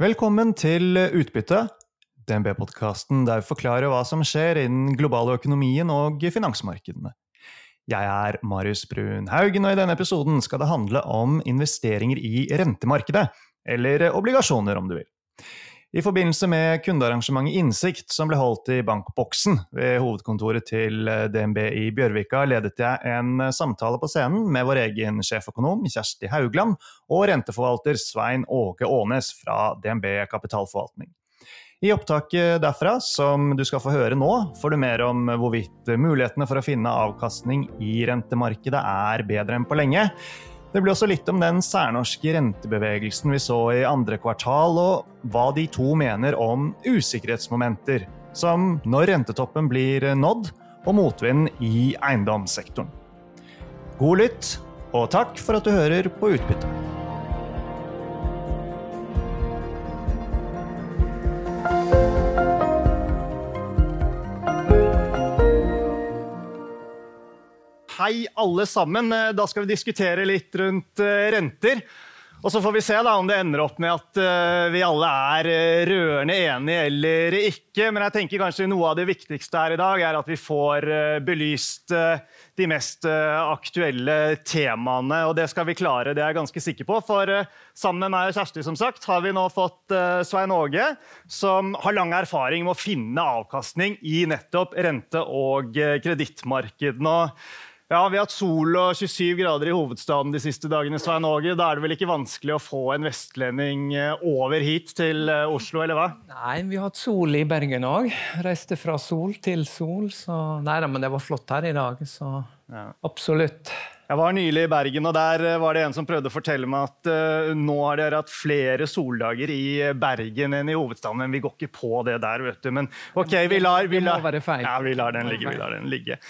Velkommen til Utbytte, DNB-podkasten der vi forklarer hva som skjer innen globale økonomien og finansmarkedene. Jeg er Marius Brun Haugen, og i denne episoden skal det handle om investeringer i rentemarkedet, eller obligasjoner, om du vil. I forbindelse med kundearrangementet Innsikt, som ble holdt i Bankboksen ved hovedkontoret til eh, DNB i Bjørvika, ledet jeg en samtale på scenen med vår egen sjeføkonom Kjersti Haugland og renteforvalter Svein Åge Aanes fra DNB Kapitalforvaltning. I opptaket derfra, som du skal få høre nå, får du mer om hvorvidt mulighetene for å finne avkastning i rentemarkedet er bedre enn på lenge. Det blir også litt om den særnorske rentebevegelsen vi så i andre kvartal, og hva de to mener om usikkerhetsmomenter, som når rentetoppen blir nådd, og motvind i eiendomssektoren. God lytt, og takk for at du hører på Utbytte. Hei, alle sammen. Eh, da skal vi diskutere litt rundt eh, renter. Og så får vi se da om det ender opp med at uh, vi alle er rørende enige eller ikke. Men jeg tenker kanskje noe av det viktigste her i dag er at vi får belyst de mest aktuelle temaene. Og det skal vi klare, det er jeg ganske sikker på. For sammen med meg og Kjersti som sagt, har vi nå fått Svein Åge, som har lang erfaring med å finne avkastning i nettopp rente- og kredittmarkedene. Ja, Vi har hatt sol og 27 grader i hovedstaden de siste dagene. Svein Åge. Da er det vel ikke vanskelig å få en vestlending eh, over hit til eh, Oslo, eller hva? Nei, vi har hatt sol i Bergen òg. Reiste fra sol til sol. Så nei da, men det var flott her i dag. Så ja. absolutt. Jeg var nylig i Bergen, og der eh, var det en som prøvde å fortelle meg at uh, nå har dere hatt flere soldager i Bergen enn i hovedstaden, men vi går ikke på det der, vet du. Men OK, vi lar, vi lar, ja, vi lar den ligge. Vi lar den ligge.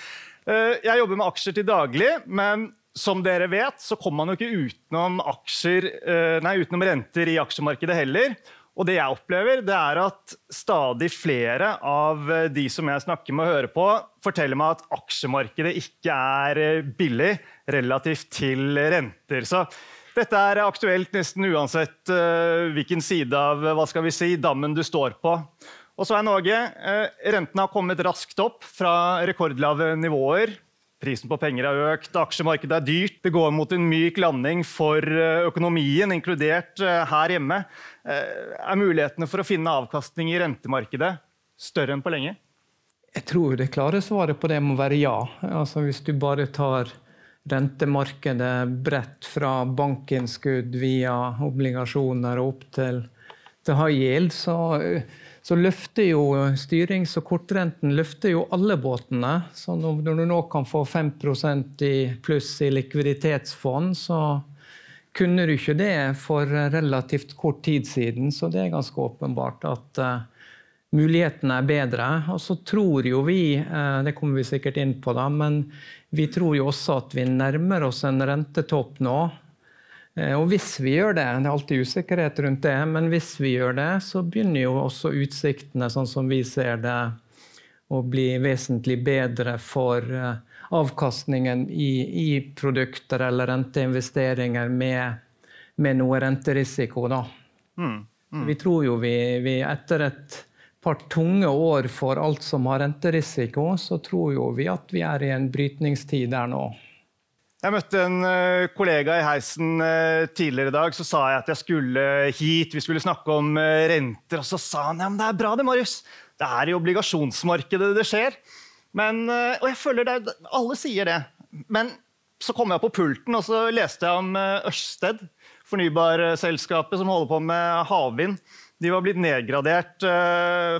Eh, jeg jobber med aksjer til daglig, men som dere vet, så kommer man jo ikke utenom, aksjer, eh, nei, utenom renter i aksjemarkedet heller. Og det jeg opplever, det er at stadig flere av eh, de som jeg snakker med og hører på, forteller meg at aksjemarkedet ikke er billig relativt til renter. Så dette er aktuelt nesten uansett hvilken side av hva skal vi si, dammen du står på. Og så er Norge, eh, Rentene har kommet raskt opp fra rekordlave nivåer. Prisen på penger har økt, aksjemarkedet er dyrt. Det går mot en myk landing for eh, økonomien, inkludert eh, her hjemme. Er mulighetene for å finne avkastning i rentemarkedet større enn på lenge? Jeg tror det klare svaret på det må være ja. Altså Hvis du bare tar rentemarkedet bredt fra bankinnskudd via obligasjoner og opp til, til high yield, så så løfter jo styrings- og kortrenten løfter jo alle båtene. Så når du nå kan få 5% i pluss i likviditetsfond, så kunne du ikke det for relativt kort tid siden. Så det er ganske åpenbart at uh, mulighetene er bedre. Og så tror jo vi, uh, det kommer vi sikkert inn på, da, men vi tror jo også at vi nærmer oss en rentetopp nå. Eh, og hvis vi gjør det, det er alltid usikkerhet rundt det, men hvis vi gjør det, så begynner jo også utsiktene, sånn som vi ser det, å bli vesentlig bedre for eh, avkastningen i, i produkter eller renteinvesteringer med, med noe renterisiko. Da. Mm, mm. Vi tror jo vi, vi etter et par tunge år for alt som har renterisiko, så tror jo vi at vi er i en brytningstid der nå. Jeg møtte en uh, kollega i heisen uh, tidligere i dag. Så sa jeg at jeg skulle hit, vi skulle snakke om uh, renter. Og så sa han ja, men det er bra det, Marius. Det er i obligasjonsmarkedet det skjer. Men, og jeg føler det, Alle sier det. Men så kom jeg på pulten og så leste jeg om Ørsted, fornybarselskapet som holder på med havvind. De var blitt nedgradert,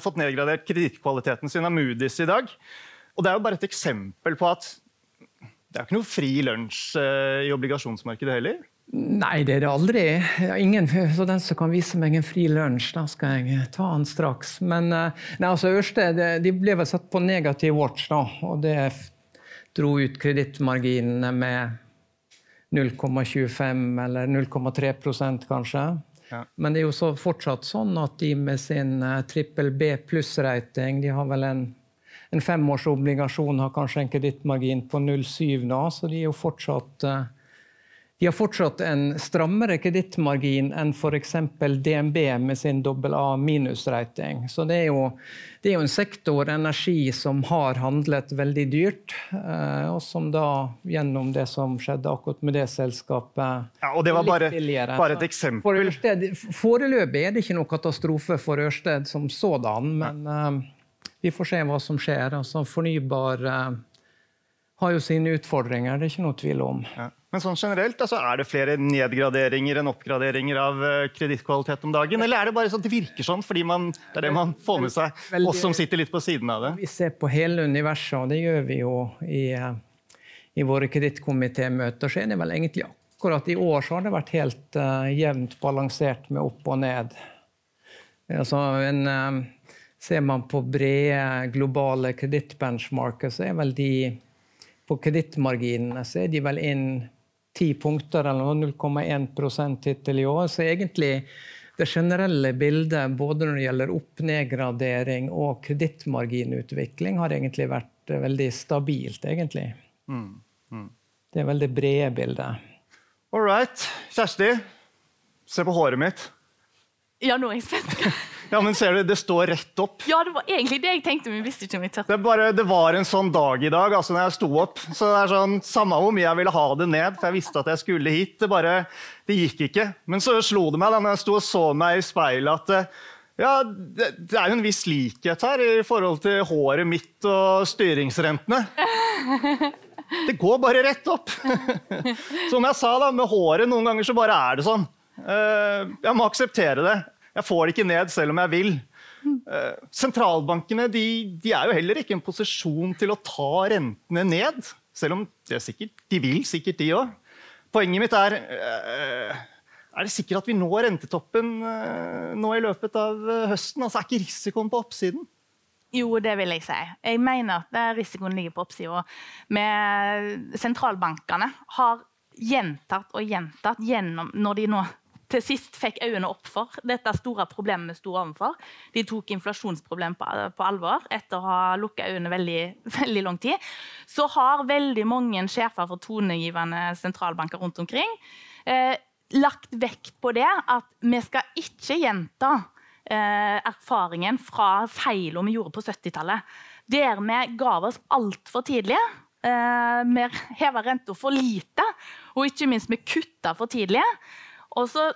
fått nedgradert kredittkvaliteten sin av Moody's i dag. Og Det er jo bare et eksempel på at det er ikke noe fri lunsj uh, i obligasjonsmarkedet heller? Nei, det er det aldri. Ingen, så den som kan vise meg en fri lunsj, da skal jeg ta den straks. Men uh, nei, altså Ørsted de ble vel satt på negativ watch, da, og det dro ut kredittmarginene med 0,25 eller 0,3% kanskje. Ja. Men det er jo så fortsatt sånn at de med sin uh, trippel B pluss-rating, de har vel en en femårsobligasjon har kanskje en kredittmargin på 0,7 nå, så de er jo fortsatt uh, De har fortsatt en strammere kredittmargin enn f.eks. DNB med sin AA minus-rating. Så det er, jo, det er, jo, en sektor, energi, som har handlet veldig dyrt. Eh, og som da, gjennom det som skjedde akkurat med det selskapet Ja, Og det var bare, bare et eksempel. For Ørsted, foreløpig er det ikke noe katastrofe for Ørsted som sådan, men uh, vi får se hva som skjer. Altså, fornybar eh, har jo sine utfordringer, det er ikke noe tvil om. Ja. Men sånn generelt, altså, er det flere nedgraderinger enn oppgraderinger av uh, kredittkvalitet om dagen? Eller er det bare sånn at det virker sånn fordi man, det er det man får med seg, Veldig, oss som sitter litt på siden av det? Vi ser på hele universet, og det gjør vi jo i, uh, i våre kredittkomitémøter. Så er det vel egentlig akkurat i år så har det vært helt uh, jevnt balansert med opp og ned. Altså, en, ser man på brede globale kredittbenchmarker, så er vel de på kredittmarginene så er de vel inn ti punkter, eller 0,1 hittil i år. Så egentlig det generelle bildet både når det gjelder opp-nedgradering og kredittmarginutvikling, har egentlig vært veldig stabilt, egentlig. Mm. Mm. Det er veldig brede bildet. All right. Kjersti, se på håret mitt. Ja, nå er jeg spent. Ja, men ser du, Det står rett opp. Ja, det var egentlig det jeg tenkte. men vi visste ikke om jeg tørte. Det, bare, det var en sånn dag i dag altså når jeg sto opp. så det er sånn, Samme hvor mye jeg ville ha det ned, for jeg visste at jeg skulle hit. Det bare, det gikk ikke. Men så slo det meg da når jeg sto og så meg i speilet, at eh, ja, det, det, er jo en viss likhet her i forhold til håret mitt og styringsrentene. Det går bare rett opp. Som jeg sa, da, med håret noen ganger så bare er det sånn. Eh, jeg må akseptere det. Jeg får det ikke ned selv om jeg vil. Uh, sentralbankene de, de, er jo heller ikke i en posisjon til å ta rentene ned. Selv om sikkert, de vil sikkert, de òg. Poenget mitt er uh, Er det sikkert at vi når rentetoppen uh, nå i løpet av høsten? Altså, Er ikke risikoen på oppsiden? Jo, det vil jeg si. Jeg mener at risikoen ligger på oppsida. Sentralbankene har gjentatt og gjentatt gjennom når de nå til sist fikk øynene opp for dette store problemet vi sto overfor. De tok inflasjonsproblemet på, på, alvor etter å ha lukka øynene veldig, veldig lang tid. Så har veldig mange sjefer for tonegivende sentralbanker rundt omkring eh, lagt vekt på det at vi skal ikke gjenta eh, erfaringen fra feilene vi gjorde på 70-tallet. Der vi ga oss altfor tidlig. Eh, vi heva renta for lite, og ikke minst vi kutta for tidlig. Og så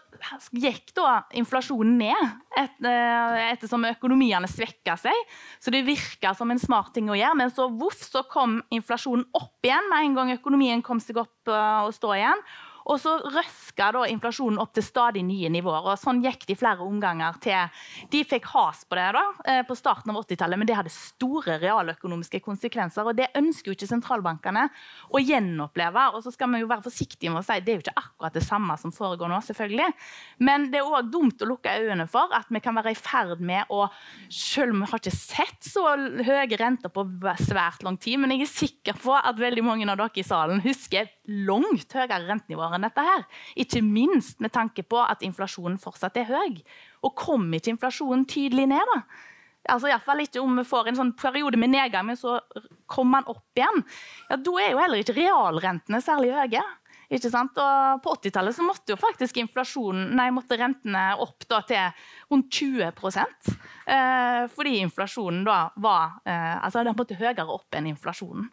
gikk da inflasjonen ned et, eh, ettersom økonomiene svekka seg. Så det virka som en smart ting å gjøre. Men så voff, så kom inflasjonen opp igjen med en gang økonomien kom seg opp eh, og stå igjen. Og så røska da inflasjonen opp til stadig nye nivåer. og Sånn gikk det i flere omganger til De fikk has på det da, eh, på starten av 80-tallet, men det hadde store realøkonomiske konsekvenser. og Det ønsker jo ikke sentralbankene å gjenoppleve. og så skal vi jo være forsiktige med å si Det er jo ikke akkurat det samme som foregår nå, selvfølgelig. Men det er òg dumt å lukke øynene for at vi kan være i ferd med å Selv om vi har ikke sett så høye renter på svært lang tid, men jeg er sikker på at veldig mange av dere i salen husker langt høyere rentenivåer enn dette her. Ikke minst med tanke på at inflasjonen fortsatt er høy. Og kommer ikke inflasjonen tydelig ned, da? Altså i fall ikke om vi får en sånn periode med nedgang, men så kommer man opp igjen. Ja, Da er jo heller ikke realrentene særlig høye. Ikke sant? Og på 80-tallet måtte jo faktisk nei, måtte rentene opp da, til rundt 20 eh, Fordi inflasjonen da var eh, altså Den måtte høyere opp enn inflasjonen.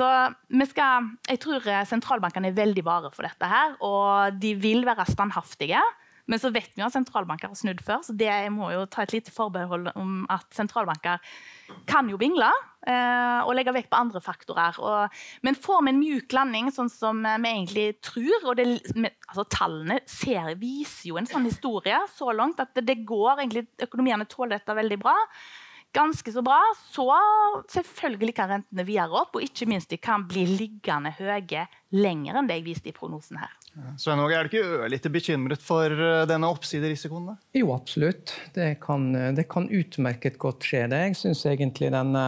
Så skal, jeg tror sentralbankene er veldig vare for dette her, og de vil være standhaftige. Men så vet vi at sentralbanker har snudd før, så det må jo ta et lite forbehold om at sentralbanker kan jo bingle eh, og legge vekt på andre faktorer. Og, men får vi en mjuk landing, sånn som vi egentlig tror og det, altså, Tallene ser, viser jo en sånn historie så langt at det, det går egentlig, Økonomiene tåler dette veldig bra ganske så bra, så selvfølgelig kan rentene videre opp. Og ikke minst de kan bli liggende høye lenger enn det jeg viste i prognosen her. Ja. Svein Åge, er du ikke ørlite bekymret for eh, denne oppsiderisikoen? Jo, absolutt. Det kan, det kan utmerket godt skje, det. Jeg syns egentlig denne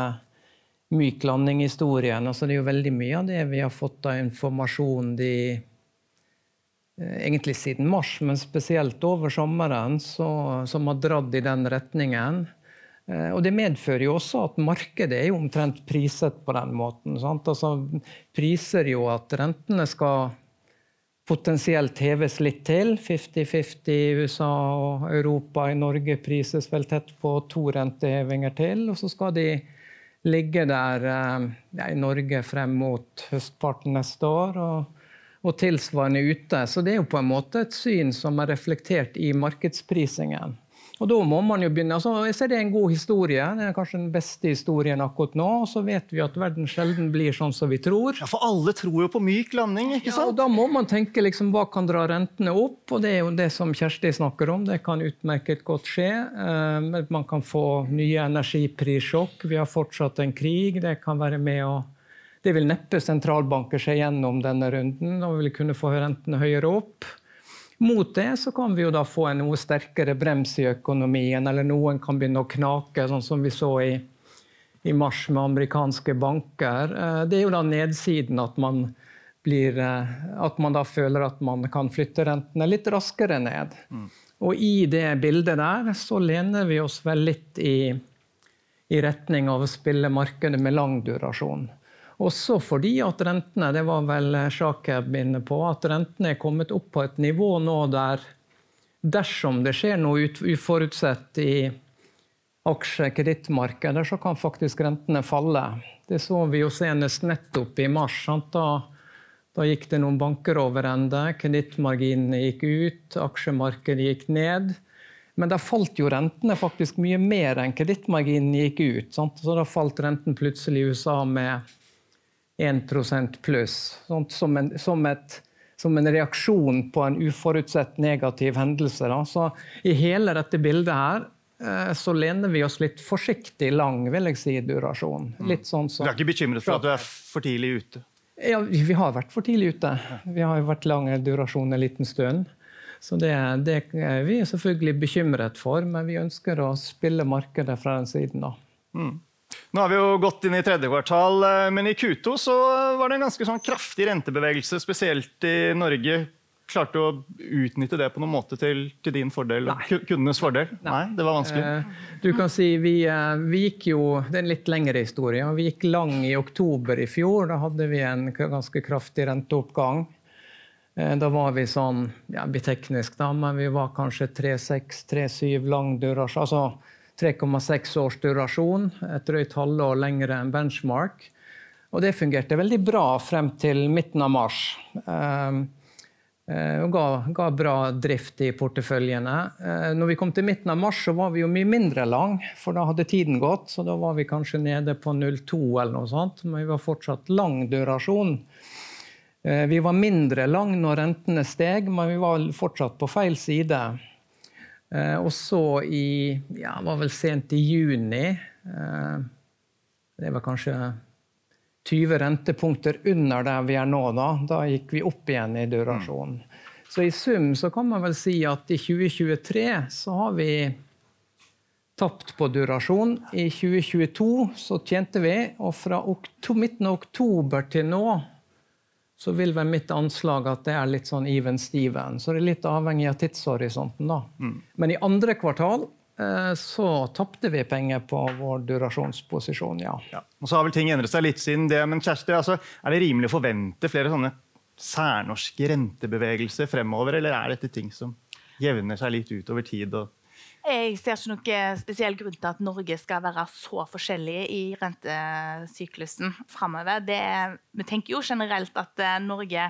myk landing-historien altså Det er jo veldig mye av det vi har fått av informasjon de eh, egentlig siden mars, men spesielt over sommeren, så, som har dratt i den retningen. Eh, og Det medfører jo også at markedet er jo omtrent priset på den måten. Altså, priser jo at rentene skal potensielt heves litt til. 50-50 USA og Europa. I Norge prises vel tett på to rentehevinger til. Og så skal de ligge der eh, ja, i Norge frem mot høstparten neste år. Og, og, tilsvarende ute. Så det er jo på en måte et syn som er reflektert i markedsprisingen. Og da må man jo begynne, altså jeg ser Det er en god historie. Det er kanskje den beste historien akkurat nå. Og så vet vi at verden sjelden blir sånn som vi tror. Ja, For alle tror jo på myk landing. ikke sant? Ja, og Da må man tenke liksom, hva kan dra rentene opp. og Det er jo det som Kjersti snakker om. Det kan utmerket godt skje. Eh, man kan få nye energiprissjokk. Vi har fortsatt en krig. Det kan være med å det vil neppe sentralbanker se gjennom denne runden og vil kunne få rentene høyere opp. Mot det så kan vi jo da få en noe sterkere brems i økonomien, eller noen kan begynne å knake, sånn som vi så i, i mars med amerikanske banker. Eh, det er jo da nedsiden at man, blir, eh, at man da føler at man kan flytte rentene litt raskere ned. Mm. Og i det bildet der så lener vi oss vel litt i, i retning av å spille markedet med lang durasjon. Også fordi at rentene det var vel Shakeb inne på, at rentene er kommet opp på et nivå nå der dersom det skjer noe uforutsett i aksjekredittmarkedet, så kan faktisk rentene falle. Det så vi jo senest nettopp i mars. Da, da, gikk det noen banker over ende, kredittmarginene gikk ut, aksjemarkedet gikk ned. Men da falt jo rentene faktisk mye mer enn kredittmarginene gikk ut. Sant? Så da falt renten plutselig i USA med 1 pluss. Som en, som, et, som, en, reaksjon på en uforutsett negativ hendelse. Da. Så i hele dette bildet her eh, så lener vi oss litt forsiktig lang, vil jeg si, durasjon. Mm. Litt sånn som, du er ikke bekymret for at du er for tidlig ute? Ja, vi har vært for tidlig ute. Vi har jo vært lang durasjon en liten stund. Så det, det er vi selvfølgelig bekymret for, men vi ønsker å spille markedet fra den siden. da. Mm. Nå har vi jo gått inn i tredje kvartal, eh, men i Q2 så var det en ganske sånn kraftig rentebevegelse, spesielt i Norge. Klarte du å utnytte det på noen måte til, til din fordel? Nei. Kundenes fordel? Nei. Nei. det var vanskelig? Eh, du kan si vi, eh, vi, gikk jo Det er en litt lengre historie. Vi gikk lang i oktober i fjor. Da hadde vi en ganske kraftig renteoppgang. Da var vi sånn ja, teknisk, da, men vi var kanskje 3-6-3-7 lang durasje. Altså 3,6 års durasjon, et drøyt halvår lengre enn benchmark. Og det fungerte veldig bra frem til midten av mars. Ehm, eh, og ga, ga, bra drift i porteføljene. Eh, når vi kom til midten av mars, så var vi jo mye mindre lang, for da hadde tiden gått. Så da var vi kanskje nede på 0,2 eller noe sånt, men vi var fortsatt lang durasjon. Eh, vi var mindre lang når rentene steg, men vi var fortsatt på feil side. Eh, og så i ja, var vel sent i juni eh, Det var kanskje 20 rentepunkter under der vi er nå. Da Da gikk vi opp igjen i durasjonen. Så i sum så kan man vel si at i 2023 så har vi tapt på durasjon. I 2022 så tjente vi, og fra midten av oktober til nå så vil vel mitt anslag at det er litt sånn even steven. Så det er litt avhengig av tidshorisonten. da. Mm. Men i andre kvartal eh, så tapte vi penger på vår durasjonsposisjon, ja. ja. Og Så har vel ting endret seg litt siden det. Men Kjersti, altså, er det rimelig å forvente flere sånne særnorske rentebevegelser fremover, eller er dette ting som jevner seg litt ut over tid? og jeg ser ikke noen spesiell grunn til at Norge skal være så forskjellig i rentesyklusen framover. Vi tenker jo generelt at eh, Norge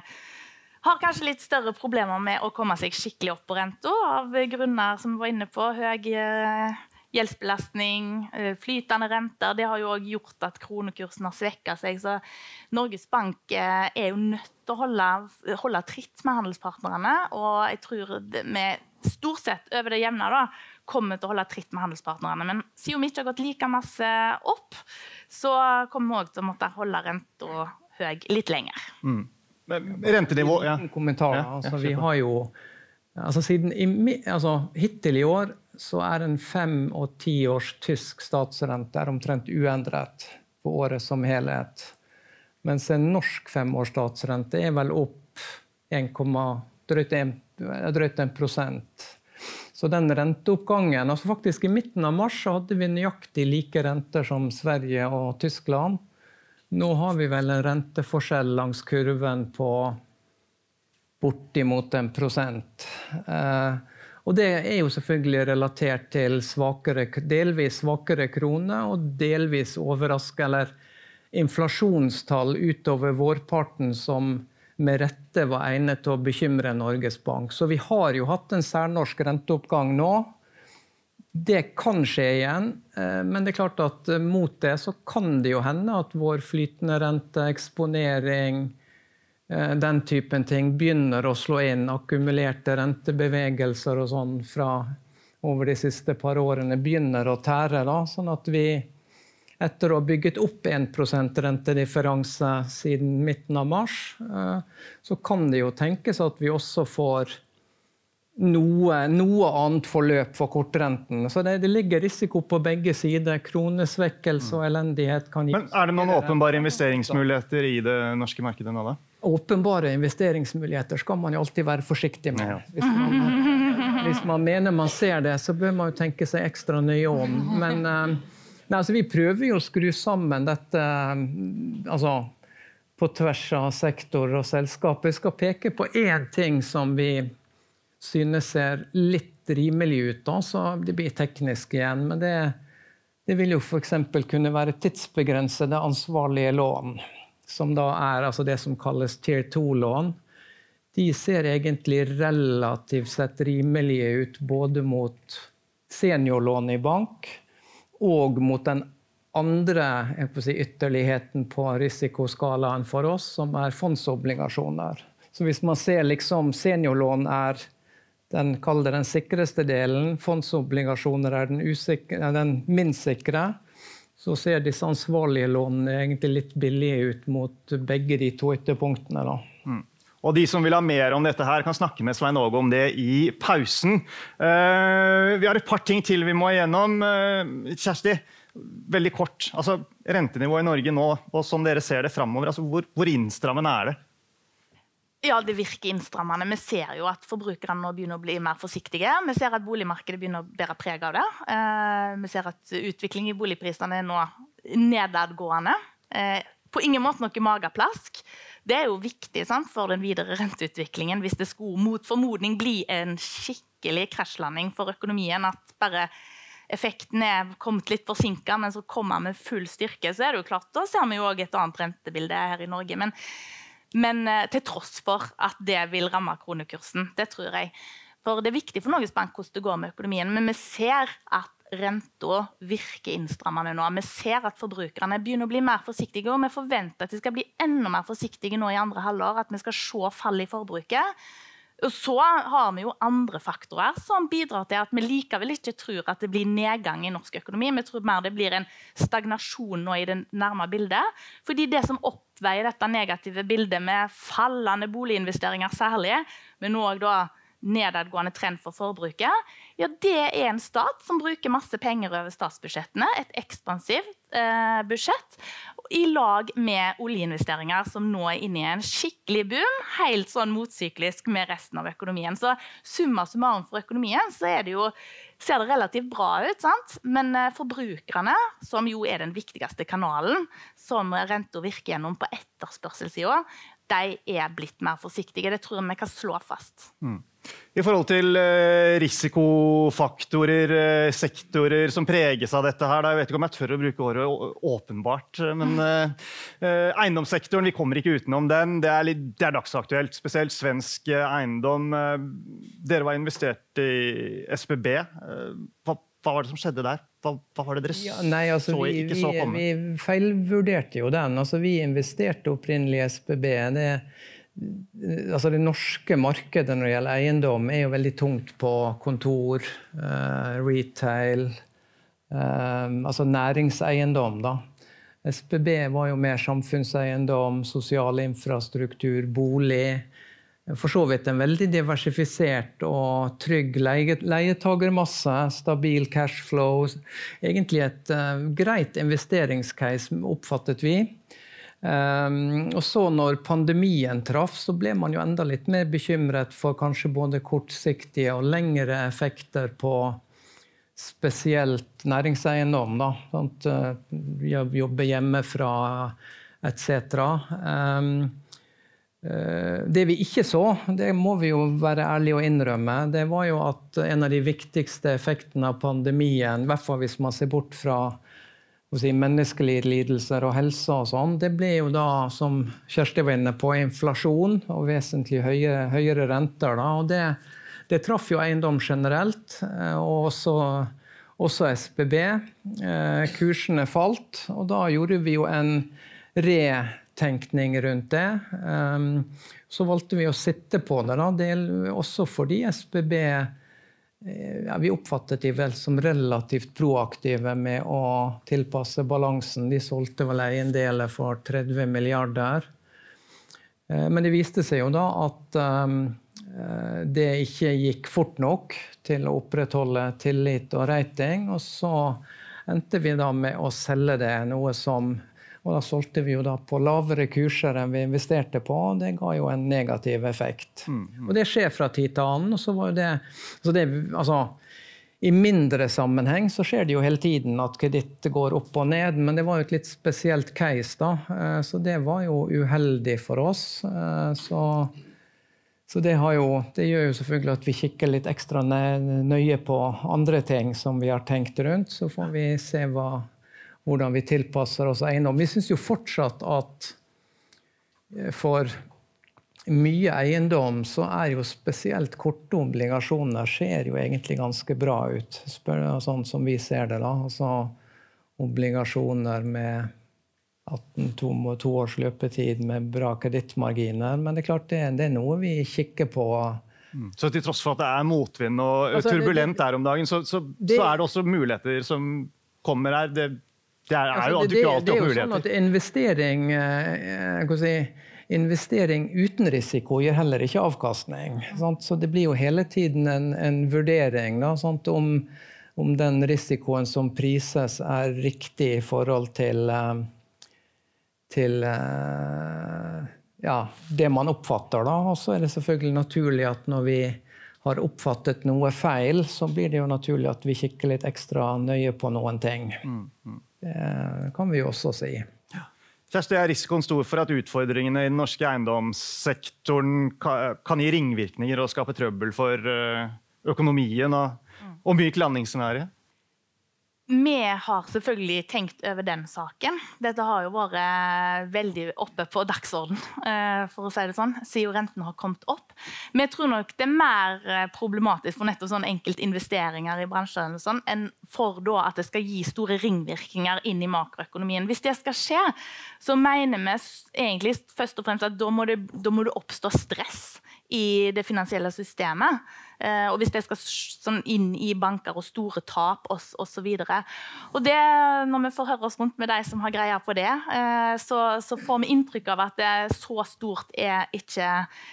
har kanskje litt større problemer med å komme seg skikkelig opp på renta, av grunner som vi var inne på. Høy eh, gjeldsbelastning, eh, flytende renter. Det har jo òg gjort at kronekursen har svekka seg. Så Norges Bank er jo nødt til å holde, holde tritt med handelspartnerne. Og jeg tror vi stort sett over det jevne da, kommer til å holde tritt med handelspartnerne. Men siden vi ikke har gått like masse opp, så kommer vi òg til å måtte holde renta høy litt lenger. Mm. Rentenivå ja. Kommentar, ja, altså, vi har jo altså, siden i, altså, Hittil i år så er en fem- og tiårs tysk statsrente omtrent uendret for året som helhet. Mens en norsk femårs statsrente er vel opp 1, drøyt 1, drøyt 1 så den renteoppgangen altså faktisk I midten av mars hadde vi nøyaktig like renter som Sverige og Tyskland. Nå har vi vel en renteforskjell langs kurven på bortimot en prosent. Eh, og det er jo selvfølgelig relatert til svakere, delvis svakere krone og delvis overraske eller inflasjonstall utover vårparten som med rette var egnet til å bekymre Norges Bank. Så vi har jo hatt en særnorsk renteoppgang nå. Det kan skje igjen, eh, men det er klart at eh, mot det så kan det jo hende at vår flytende rente, eksponering, eh, den typen ting begynner å slå inn. Akkumulerte rentebevegelser og sånn fra over de siste par årene begynner å tære. Da, sånn at vi etter å ha bygget opp 1 rentedifferanse siden midten av mars, eh, så kan det jo tenkes at vi også får noe, noe annet forløp for kortrenten. Så det, det, ligger risiko på begge sider. Kronesvekkelse og elendighet kan gi Men Er det noen åpenbare investeringsmuligheter i det norske markedet nå, da? Åpenbare investeringsmuligheter skal man jo alltid være forsiktig med. Hvis, man, hvis, man, mener man ser det, så bør man jo tenke seg ekstra nøye om. Men uh, Nei, altså, vi prøver jo å skru sammen dette altså, på tvers av sektor og selskap. Jeg skal peke på én ting som vi synes ser litt rimelig ut. Da, så det blir teknisk igjen. Men det, det vil jo f.eks. kunne være tidsbegrensede ansvarlige lån. Som da er altså det som kalles tier 2-lån. De ser egentlig relativt sett rimelige ut både mot seniorlån i bank og mot den andre si, ytterligheten på risikoskalaen for oss, som er fondsobligasjoner. Så hvis man ser liksom seniorlån er den, den sikreste delen, fondsobligasjoner er den, usikre, den minst sikre, så ser disse ansvarlige lånene egentlig litt billige ut mot begge de to ytterpunktene. Da. Og de som vil ha mer om dette, her kan snakke med Svein Åge om det i pausen. Uh, vi har et par ting til vi må igjennom. Uh, Kjersti, veldig kort. Altså, rentenivået i Norge nå, og som dere ser det framover, altså, hvor, hvor innstrammende er det? Ja, det virker innstrammende. Vi ser jo at forbrukerne nå begynner å bli mer forsiktige. Vi ser at boligmarkedet begynner å bære preg av det. Uh, vi ser at utviklingen i boligprisene er nå nedadgående. På ingen måte noe mageplask. Det er jo viktig sant, for den videre renteutviklingen hvis det skulle mot formodning bli en skikkelig krasjlanding for økonomien. At bare effekten er kommet litt forsinka, men så kommer med full styrke. Så er det jo klart, da ser vi jo òg et annet rentebilde her i Norge. Men, men eh, til tross for at det vil ramme kronekursen. Det tror jeg. For Det er viktig for Norges Bank hvordan det går med økonomien, men vi ser at renta virker innstrammende nå. Vi ser at forbrukerne begynner å bli mer forsiktige, og vi forventer at de skal bli enda mer forsiktige nå i andre halvår. At vi skal se fall i forbruket. Og så har vi jo andre faktorer som bidrar til at vi likevel ikke tror at det blir nedgang i norsk økonomi. Vi tror mer det blir en stagnasjon nå i det nærme bildet. Fordi det som oppveier dette negative bildet med fallende boliginvesteringer særlig, men òg da nedadgående trend for forbruket, ja, det er en stat som bruker masse penger over statsbudsjettene. Et ekspansivt eh, budsjett. I lag med oljeinvesteringer som nå er inne i en skikkelig boom. Helt sånn motsyklisk med resten av økonomien. Så summa summarum for økonomien så det jo, ser det relativt bra ut. sant? Men eh, forbrukerne, som jo er den viktigste kanalen som renta virker gjennom på etterspørselssida, de er blitt mer forsiktige. Det tror jeg vi kan slå fast. Mm. I forhold til eh, risikofaktorer, eh, sektorer som preges av dette her, Jeg vet ikke om jeg tør å bruke året åpenbart, men eh, eiendomssektoren, vi kommer ikke utenom den. Det er, litt, det er dagsaktuelt, spesielt svensk eiendom. Dere var investert i SBB. Hva, hva var det som skjedde der? Hva, hva var det dere ja, nei, altså, så, vi, ikke så komme? Vi, vi feilvurderte jo den. Altså, vi investerte opprinnelig i SBB. Det altså det norske markedet når det gjelder eiendom, er jo veldig tungt på kontor, uh, retail, uh, altså næringseiendom. da. SBB var jo mer samfunnseiendom, sosial infrastruktur, bolig. For så vidt en veldig diversifisert og trygg leietagermasse. Stabil cashflow. Egentlig et uh, greit investeringscase, oppfattet vi. Um, og så når pandemien traff, så ble man jo enda litt mer bekymret for kanskje både kortsiktige og lengre effekter på spesielt næringseiendom. da, sant? Eh, jobbe hjemmefra etc. det vi ikke så, det må vi jo være ærlige og innrømme, det var jo at en av de viktigste effektene av pandemien, i hvert fall hvis man ser bort fra si, menneskelige lidelser og helse og sånn, det ble jo da, som Kjersti var inne på, inflasjon og vesentlig høyere, høyere renter. Da, og det, det traff jo eiendom generelt, eh, og også, også SBB. Eh, kursene falt, og da gjorde vi jo en re tenkning rundt det. Um, så valgte vi å sitte på det, da, del, også fordi SBB eh, ja, Vi oppfattet de vel som relativt proaktive med å tilpasse balansen. De solgte vel eiendeler for 30 milliarder. Eh, men det viste seg jo da at um, det ikke gikk fort nok til å opprettholde tillit og rating. Og så endte vi da med å selge det, noe som og da solgte vi jo da på lavere kurser enn vi investerte på, og det ga jo en negativ effekt. Mm, mm. Og det skjer fra tid til annen. og så var det, så det altså, i mindre sammenheng så skjer det jo hele tiden at kreditt går opp og ned, men det var jo et litt spesielt case, da. Eh, så det var jo uheldig for oss. Eh, så, så det, jo, det, gjør jo selvfølgelig at vi kikker litt ekstra nøye på andre ting som vi har tenkt rundt. Så får vi se hva hvordan vi tilpasser oss eiendom. Vi syns jo fortsatt at eh, for mye eiendom så er jo spesielt korte obligasjoner ser jo egentlig ganske bra ut, sånn som vi ser det. da. Altså obligasjoner med 18 to års løpetid med bra kredittmarginer. Men det er klart det, det, er noe vi kikker på. Mm. Så til tross for at det er motvind og altså, turbulent der om dagen, så, så, det, så, er det også muligheter som kommer her. Det det er, er jo altså, det, alltid det, er jo sånn at investering, eh, si, investering uten risiko gir heller ikke avkastning. Sant? Så det blir jo hele tiden en, en vurdering da, om, om, den risikoen som prises, er riktig i forhold til, eh, til eh, ja, det man oppfatter. Og så er det selvfølgelig naturlig at når vi har oppfattet noe feil, så blir det jo naturlig at vi kikker litt ekstra nøye på noen ting. Mm, mm. Det kan vi jo også si. Kjersti, er risikoen stor for at utfordringene i den norske eiendomssektoren kan gi ringvirkninger og skape trøbbel for eh, økonomien og, og myk landingsscenario? Vi har selvfølgelig tenkt over den saken. Dette har jo vært veldig oppe på dagsorden, eh, for å si det sånn, siden renten har kommet opp. Vi tror nok det er mer eh, problematisk for nettopp sånn enkeltinvesteringer i bransjen sånn, enn for at det skal gi store ringvirkninger inn i makroøkonomien. Hvis det skal skje, så mener vi egentlig først og fremst at da må det, da må det oppstå stress i det finansielle systemet. Eh, og hvis det skal sånn inn i banker og store tap osv. Og, og det, når vi får høre oss rundt med de som har greia på det, eh, så, så får vi inntrykk av at det så stort er ikke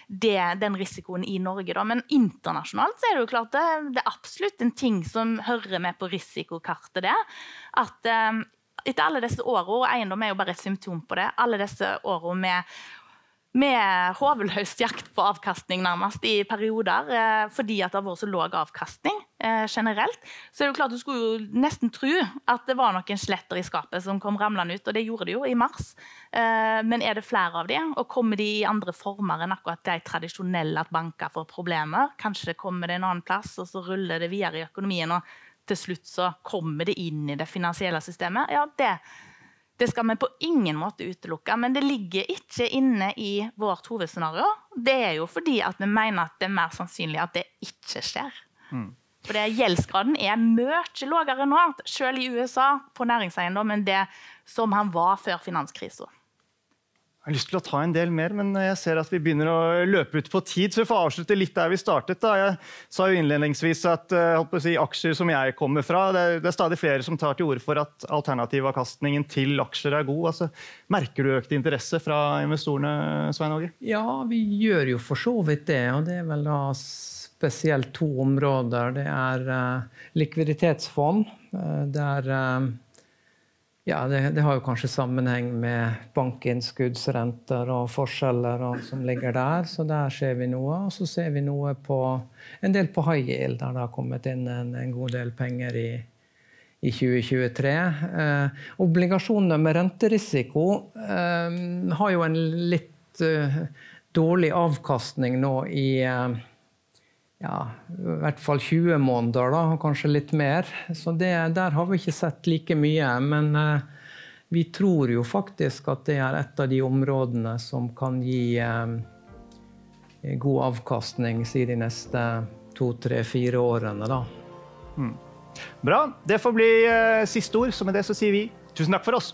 det, den risikoen i Norge. Da. Men internasjonalt så er det jo klart det, det er absolutt en ting som hører med på risikokartet. det, at eh, etter alle disse årene, og eiendom er jo bare et symptom på det, alle disse årene med med hoveløs jakt på avkastning nærmest i perioder, eh, fordi det har vært så lav avkastning eh, generelt. Så er det jo klart Du skulle jo nesten tro at det var noen sletter i skapet som kom ramlende ut, og det gjorde det jo i mars. Eh, men er det flere av de, og kommer de i andre former enn akkurat de tradisjonelle at banker får problemer? Kanskje kommer det en annen plass, og så ruller det videre i økonomien, og til slutt så kommer det inn i det finansielle systemet? Ja, det det skal vi på ingen måte utelukke, men det ligger ikke inne i vårt hovedscenario. Det er jo fordi at vi mener at det er mer sannsynlig at det ikke skjer. Mm. For Gjeldsgraden er mye lavere nå, selv i USA, på næringseiendom enn det som han var før finanskrisen. Jeg har lyst til å ta en del mer, men jeg ser at vi begynner å løpe ut på tid. Så vi får avslutte litt der vi startet. Da. Jeg sa jo innledningsvis at uh, si, aksjer som jeg kommer fra, det, det, er stadig flere som tar til orde for at alternativavkastningen til aksjer er god. Altså, merker du økt interesse fra investorene, Svein Åge? Ja, vi gjør jo for så vidt det. Og det er vel da spesielt to områder. Det er uh, likviditetsfond. Uh, det er ja, det, det, har jo kanskje sammenheng med bankinnskuddsrenter og forskjeller og, som ligger der. Så der ser vi noe. Og så ser vi noe på en del på high der det har kommet inn en, en god del penger i, i 2023. Eh, obligasjoner med renterisiko eh, har jo en litt eh, dårlig avkastning nå i eh, ja, i hvert fall 20 måneder, da, og kanskje litt mer. Så det, der har vi ikke sett like mye. Men eh, vi tror jo faktisk at det er et av de områdene som kan gi eh, god avkastning si de neste to, tre, fire årene. da. Mm. Bra. Det får bli eh, siste ord, så med det så sier vi tusen takk for oss.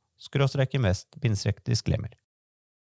skråstrek invest, bindstrek disclaimer.